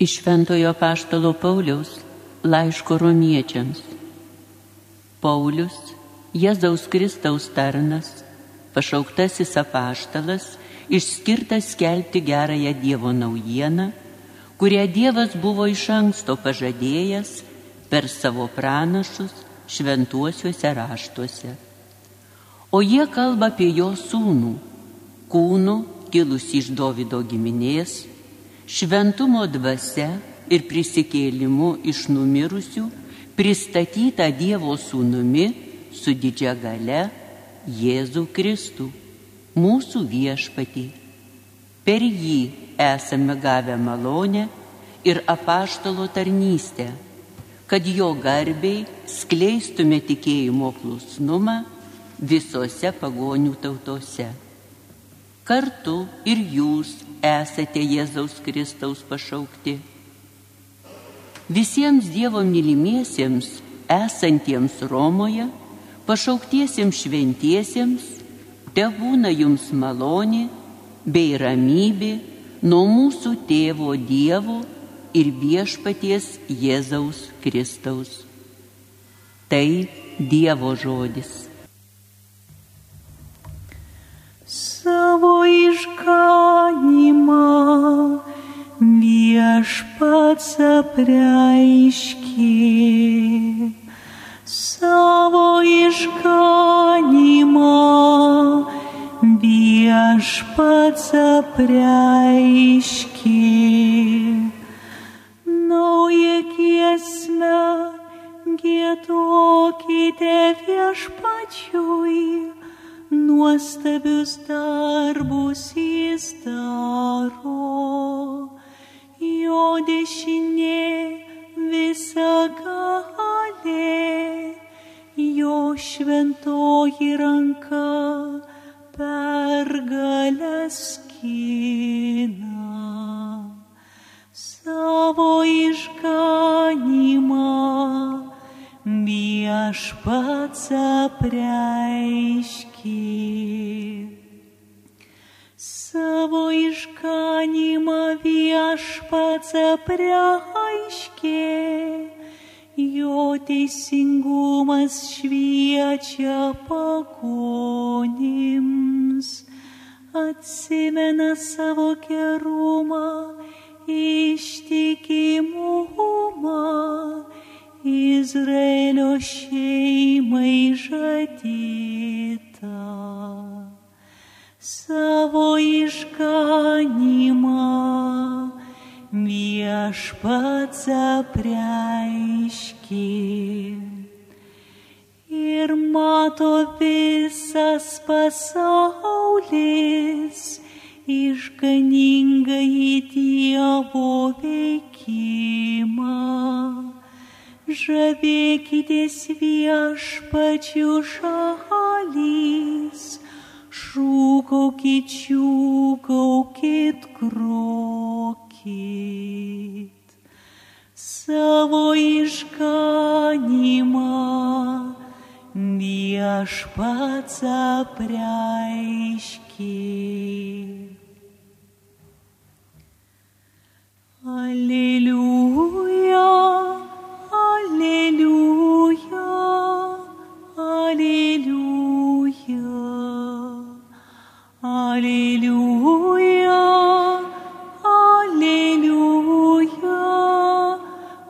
Iš Šventojo Paštalo Pauliaus laiško romiečiams. Paulius, Jėzaus Kristaus tarnas, pašauktasis apaštalas, išskirtas skelbti gerąją Dievo naujieną, kurią Dievas buvo iš anksto pažadėjęs per savo pranašus šventuosiuose raštuose. O jie kalba apie jo sūnų, kūnų kilusi iš Davido giminės, šventumo dvasia ir prisikėlimu iš numirusių pristatyta Dievo sūnumi su didžia gale Jėzų Kristų, mūsų viešpatį. Per jį esame gavę malonę ir apaštalo tarnystę, kad jo garbiai skleistume tikėjimo klusnumą visose pagonių tautose. Kartu ir jūs esate Jėzaus Kristaus pašaukti. Visiems Dievo mylimiesiems esantiems Romoje, pašauktiesiems šventiesiems, te būna jums malonė bei ramybė nuo mūsų tėvo Dievo ir viešpaties Jėzaus Kristaus. Tai Dievo žodis. Išganimą viešpats apreiškė. Savo išganimą viešpats apreiškė. Nuostabius darbus jis daro, jo dešinė visa galė, jo šventoji ranka pergalę skina. Savo išganimą viešpats apreiškė. Savo išganimą viešpats apreiškė, jo teisingumas šviečia pagonims, atsimena savo gerumą, ištikimumą Izraelio šeimai žadyta. Savo išganimą viešpats apreiškė. Ir mato visas pasaulis išganingai Dievo veikimą žavėkitės viešpačių šalys, šūkaukit, čiūkaukit, krokit. Savo išganimą viešpats apreiškė. Aleliuja. Alleluia, Alleluia, Alleluia, Alleluia,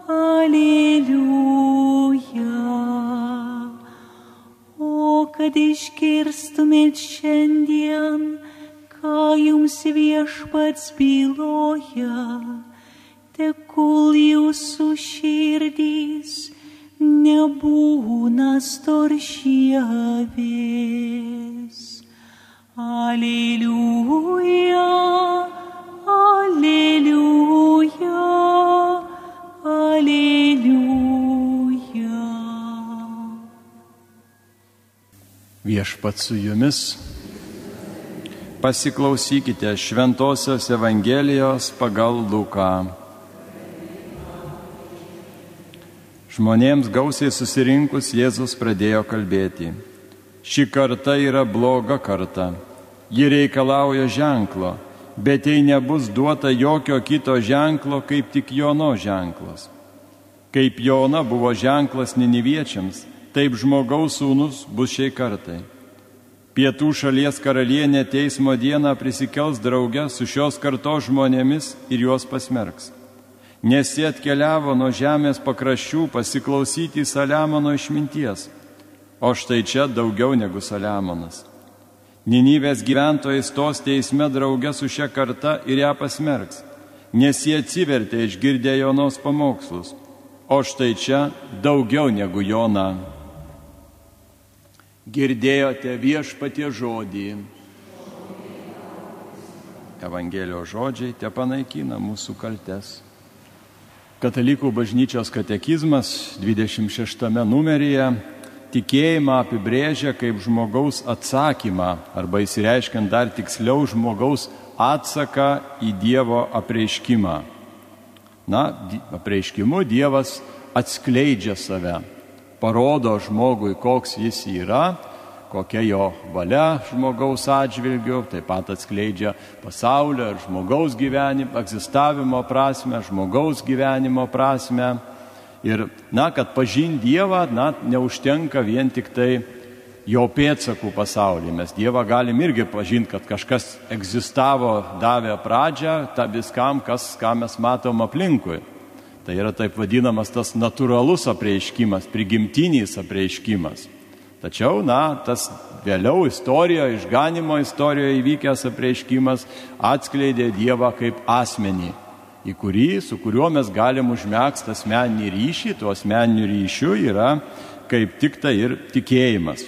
Alleluia. O kad iškirstumėt šiandien, ką jums viešpats byloja tegul jūsų širdys nebūna storšiavės. Aleliuja, aleliuja, aleliuja. Viešpat su jumis. Pasiklausykite Šventojios Evangelijos pagal Luką. Žmonėms gausiai susirinkus Jėzus pradėjo kalbėti. Ši karta yra bloga karta. Ji reikalauja ženklo bet jei nebus duota jokio kito ženklo, kaip tik Jono ženklas. Kaip Jona buvo ženklas Niniviečiams, taip žmogaus sūnus bus šiai kartai. Pietų šalies karalienė teismo dieną prisikels drauge su šios kartos žmonėmis ir juos pasmerks. Nes jie atkeliavo nuo žemės pakraščių pasiklausyti Saliamono išminties, o štai čia daugiau negu Saliamonas. Ninivės gyventojai stos teisme drauge su šia karta ir ją pasmerks, nes jie atsivertė išgirdę Jonos pamokslus, o štai čia daugiau negu Jona. Girdėjote viešpatie žodį. Evangelijos žodžiai te panaikina mūsų kaltes. Katalikų bažnyčios katekizmas 26 numeryje tikėjimą apibrėžia kaip žmogaus atsakymą arba įsireiškiant dar tiksliau žmogaus atsaką į Dievo apreiškimą. Na, apreiškimu Dievas atskleidžia save, parodo žmogui, koks jis yra, kokia jo valia žmogaus atžvilgiu, taip pat atskleidžia pasaulio ir žmogaus gyvenimo, egzistavimo prasme, žmogaus gyvenimo prasme. Ir, na, kad pažinti Dievą, na, neužtenka vien tik tai jo pėdsakų pasaulyje. Mes Dievą galim irgi pažinti, kad kažkas egzistavo, davė pradžią ta viskam, kas, ką mes matom aplinkui. Tai yra taip vadinamas tas natūralus apreiškimas, prigimtinis apreiškimas. Tačiau, na, tas vėliau istorijoje, išganimo istorijoje įvykęs apreiškimas atskleidė Dievą kaip asmenį į kurį, su kuriuo mes galim užmėgsti asmeninį ryšį, tuo asmeniniu ryšiu yra kaip tik tai ir tikėjimas.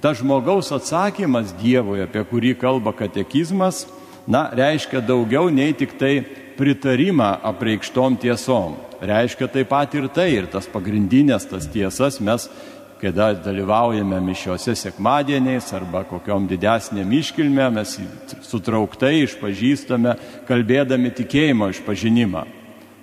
Ta žmogaus atsakymas Dievui, apie kurį kalba katekizmas, na, reiškia daugiau nei tik tai pritarimą apreikštom tiesom. Reiškia taip pat ir tai, ir tas pagrindinės tas tiesas mes kada dalyvaujame mišiuose sekmadieniais arba kokiom didesnėm iškilmė, mes sutrauktai išpažįstame, kalbėdami tikėjimo išpažinimą.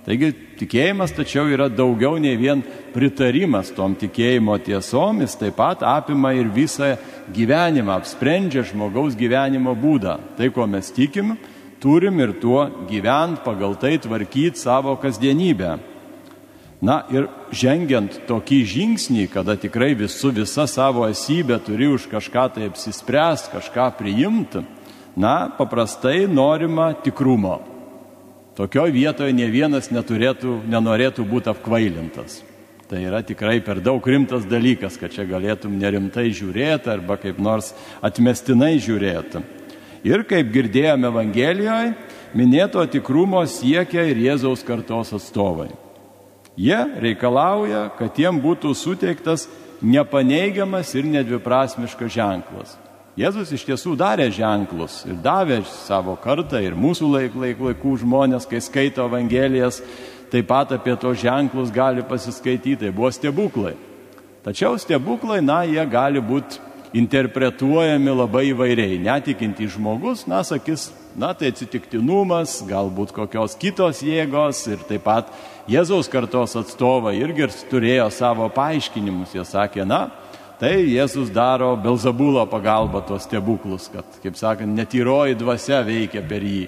Taigi tikėjimas tačiau yra daugiau nei vien pritarimas tom tikėjimo tiesom, jis taip pat apima ir visą gyvenimą, apsprendžia žmogaus gyvenimo būdą. Tai, ko mes tikim, turim ir tuo gyvent, pagal tai tvarkyti savo kasdienybę. Na ir žengiant tokį žingsnį, kada tikrai visų visa savo esybė turi už kažką tai apsispręsti, kažką priimti, na, paprastai norima tikrumo. Tokioje vietoje ne vienas neturėtų, nenorėtų būti apkvailintas. Tai yra tikrai per daug rimtas dalykas, kad čia galėtum nerimtai žiūrėti arba kaip nors atmestinai žiūrėti. Ir kaip girdėjome Evangelijoje, minėto tikrumo siekia ir Jėzaus kartos atstovai. Jie reikalauja, kad jiem būtų suteiktas nepaneigiamas ir nedviprasmiškas ženklas. Jėzus iš tiesų darė ženklus ir davė savo kartą ir mūsų laik, laik, laikų žmonės, kai skaito Evangelijas, taip pat apie tos ženklus gali pasiskaityti, tai buvo stebuklai. Tačiau stebuklai, na, jie gali būti interpretuojami labai įvairiai. Netikinti žmogus, na, sakys, na, tai atsitiktinumas, galbūt kokios kitos jėgos ir taip pat Jėzaus kartos atstovai irgi turėjo savo paaiškinimus. Jie sakė, na, tai Jėzus daro Belzabulo pagalba tos stebuklus, kad, kaip sakant, netyroji dvasia veikia per jį.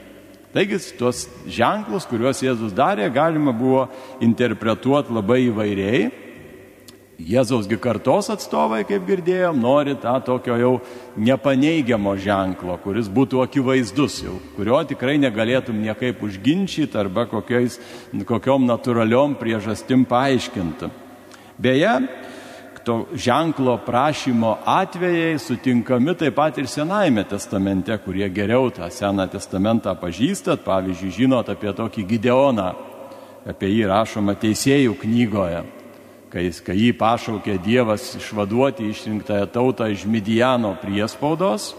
Taigi tuos ženklus, kuriuos Jėzus darė, galima buvo interpretuoti labai įvairiai. Jėzausgi kartos atstovai, kaip girdėjom, nori tą tokio jau nepaneigiamo ženklo, kuris būtų akivaizdus, jau, kurio tikrai negalėtum niekaip užginčyti arba kokiais, kokiom natūraliom priežastim paaiškinti. Beje, to ženklo prašymo atvejai sutinkami taip pat ir Senajame testamente, kurie geriau tą Seną testamentą pažįstat, pavyzdžiui, žinot apie tokį Gideoną, apie jį rašoma teisėjų knygoje kai, kai jį pašaukė Dievas išvaduoti išrinktąją tautą iš Midijano priespaudos,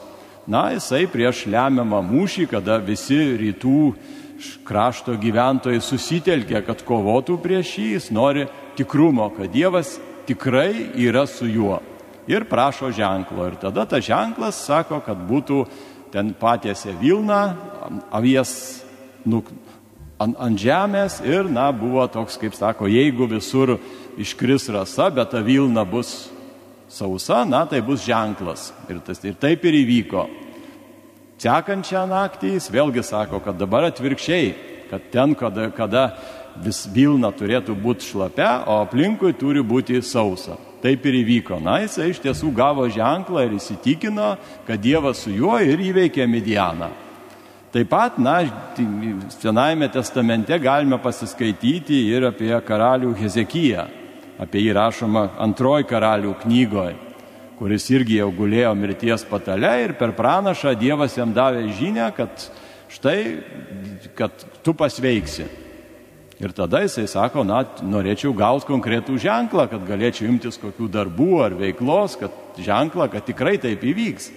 na, jisai prieš lemiamą mūšį, kada visi rytų krašto gyventojai susitelkė, kad kovotų prieš jį, jis nori tikrumo, kad Dievas tikrai yra su juo. Ir prašo ženklo. Ir tada tas ženklas sako, kad būtų ten patiesė Vilna, avies nuk, ant, ant žemės ir, na, buvo toks, kaip sako, jeigu visur iškris rasa, bet ta Vilna bus sausa, na, tai bus ženklas. Ir, tas, ir taip ir įvyko. Sekančią naktį jis vėlgi sako, kad dabar atvirkščiai, kad ten, kada, kada vis Vilna turėtų būti šlapia, o aplinkui turi būti sausa. Taip ir įvyko. Na, jisai iš tiesų gavo ženklą ir įsitikino, kad Dievas su juo ir įveikė Midianą. Taip pat, na, Senajame testamente galime pasiskaityti ir apie karalių Hezekiją. Apie jį rašoma antroji karalių knygoje, kuris irgi jau gulėjo mirties patale ir per pranašą Dievas jam davė žinę, kad štai, kad tu pasveiksi. Ir tada jisai sako, na, norėčiau gauti konkretų ženklą, kad galėčiau imtis kokių darbų ar veiklos, kad ženklą, kad tikrai taip įvyks.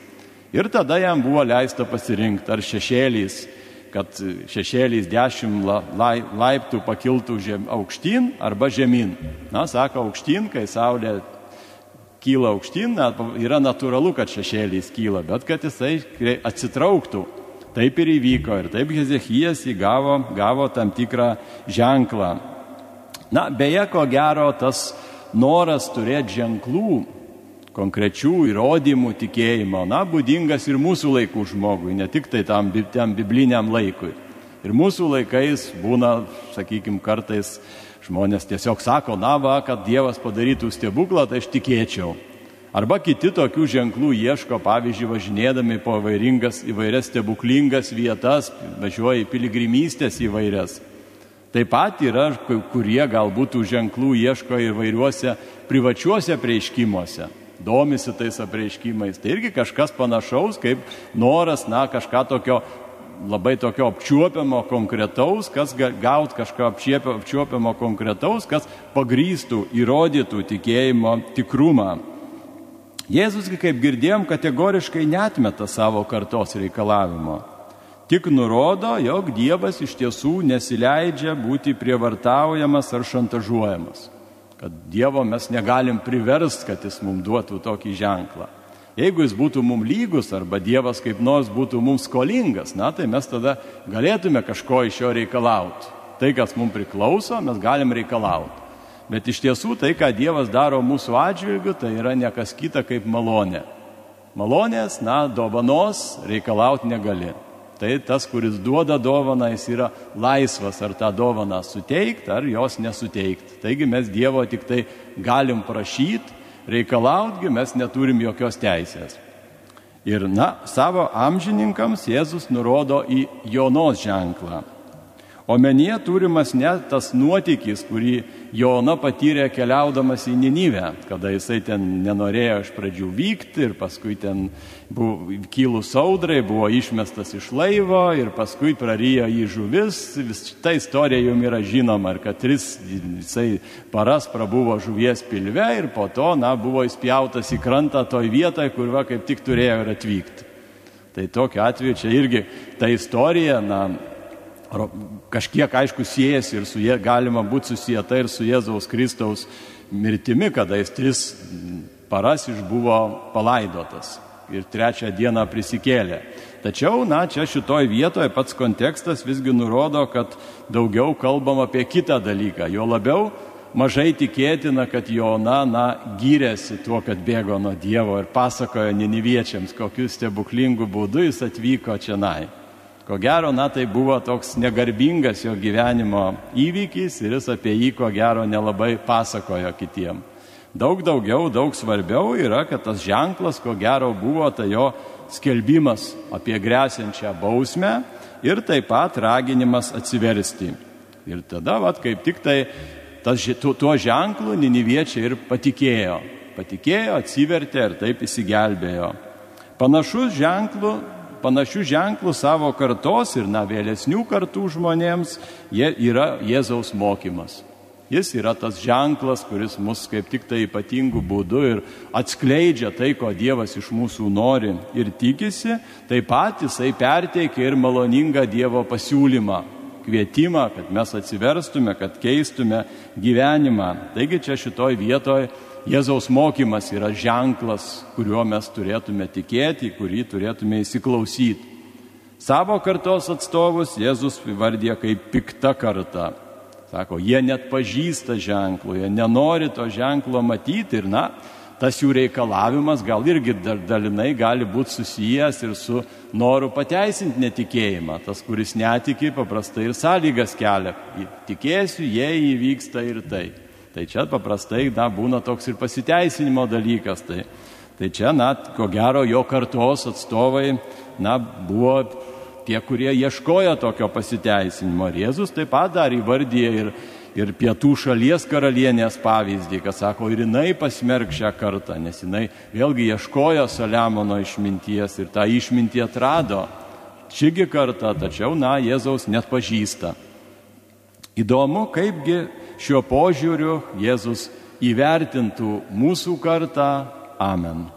Ir tada jam buvo leista pasirinkti, ar šešėlys, kad šešėlys dešimt laiptų pakiltų žem, aukštyn arba žemyn. Na, sako aukštyn, kai saulė kyla aukštyn, yra natūralu, kad šešėlys kyla, bet kad jisai atsitrauktų Taip ir įvyko ir taip Hezekijas įgavo gavo tam tikrą ženklą. Na, beje, ko gero, tas noras turėti ženklų, konkrečių įrodymų tikėjimo, na, būdingas ir mūsų laikų žmogui, ne tik tai tam, tam bibliniam laikui. Ir mūsų laikais būna, sakykime, kartais žmonės tiesiog sako, na va, kad Dievas padarytų stebuklą, tai aš tikėčiau. Arba kiti tokių ženklų ieško, pavyzdžiui, važinėdami po įvairias stebuklingas vietas, važiuoja į piligrimystės įvairias. Taip pat yra, kurie galbūt tų ženklų ieško įvairiuose privačiuose prieiškimuose, domisi tais apreiškimais. Tai irgi kažkas panašaus, kaip noras, na, kažką tokio labai tokio apčiuopiamo konkretaus, kas gaut kažką apčiuopiamo konkretaus, kas pagrystų, įrodytų tikėjimo tikrumą. Jėzus, kaip girdėjom, kategoriškai netmeta savo kartos reikalavimo. Tik nurodo, jog Dievas iš tiesų nesileidžia būti prievartaujamas ar šantažuojamas. Kad Dievo mes negalim priversti, kad jis mums duotų tokį ženklą. Jeigu jis būtų mums lygus arba Dievas kaip nors būtų mums skolingas, na tai mes tada galėtume kažko iš jo reikalauti. Tai, kas mums priklauso, mes galim reikalauti. Bet iš tiesų tai, ką Dievas daro mūsų atžvilgiu, tai yra nekas kita kaip malonė. Malonės, na, dovanos reikalauti negali. Tai tas, kuris duoda dovaną, jis yra laisvas ar tą dovaną suteikti, ar jos nesuteikti. Taigi mes Dievo tik tai galim prašyti, reikalautgi mes neturim jokios teisės. Ir, na, savo amžininkams Jėzus nurodo į Jonos ženklą. Omenyje turimas net tas nuotykis, kurį Jona patyrė keliaudamas į Ninive, kada jisai ten nenorėjo iš pradžių vykti ir paskui ten buvo kilus audrai, buvo išmestas iš laivo ir paskui prarijo į žuvis. Vis ta istorija jums yra žinoma ir kad tris jisai paras prabuvo žuvies pilve ir po to, na, buvo įspjautas į krantą toj vietoje, kur va kaip tik turėjo ir atvykti. Tai tokiu atveju čia irgi ta istorija, na, kažkiek aišku siejasi ir su jie galima būti susijęta ir su Jėzaus Kristaus mirtimi, kada jis tris paras išbuvo palaidotas ir trečią dieną prisikėlė. Tačiau, na, čia šitoj vietoje pats kontekstas visgi nurodo, kad daugiau kalbam apie kitą dalyką. Jo labiau mažai tikėtina, kad Jona, na, gyrėsi tuo, kad bėgo nuo Dievo ir pasakojo niniviečiams, kokiu stebuklingu būdu jis atvyko čia nai. Ko gero, na tai buvo toks negarbingas jo gyvenimo įvykis ir jis apie jį, ko gero, nelabai pasakojo kitiem. Daug daugiau, daug svarbiau yra, kad tas ženklas, ko gero, buvo tai jo skelbimas apie grėsinčią bausmę ir taip pat raginimas atsiversti. Ir tada, vad, kaip tik tai tas, tuo, tuo ženklu Niniviečiai ir patikėjo. Patikėjo, atsivertė ir taip įsigelbėjo. Panašus ženklų panašių ženklų savo kartos ir na vėlesnių kartų žmonėms jie yra Jėzaus mokymas. Jis yra tas ženklas, kuris mus kaip tik tai ypatingų būdų ir atskleidžia tai, ko Dievas iš mūsų nori ir tikisi. Taip pat jisai perteikia ir maloningą Dievo pasiūlymą, kvietimą, kad mes atsiverstume, kad keistume gyvenimą. Taigi čia šitoj vietoje Jėzaus mokymas yra ženklas, kuriuo mes turėtume tikėti, kurį turėtume įsiklausyti. Savo kartos atstovus Jėzus įvardė kaip pikta karta. Sako, jie net pažįsta ženklų, jie nenori to ženklo matyti ir, na, tas jų reikalavimas gal irgi dar dalinai gali būti susijęs ir su noru pateisinti netikėjimą. Tas, kuris netiki, paprastai ir sąlygas kelia. Tikėsiu, jei įvyksta ir tai. Tai čia paprastai na, būna toks ir pasiteisinimo dalykas. Tai, tai čia, na, ko gero, jo kartos atstovai, na, buvo tie, kurie ieškojo tokio pasiteisinimo. Ir Jėzus taip pat dar įvardyje ir ir pietų šalies karalienės pavyzdį, kad sako, ir jinai pasmerk šią kartą, nes jinai vėlgi ieškojo Saliamono išminties ir tą išmintį atrado. Šigi kartą, tačiau, na, Jėzaus net pažįsta. Įdomu, kaipgi šiuo požiūriu Jėzus įvertintų mūsų kartą. Amen.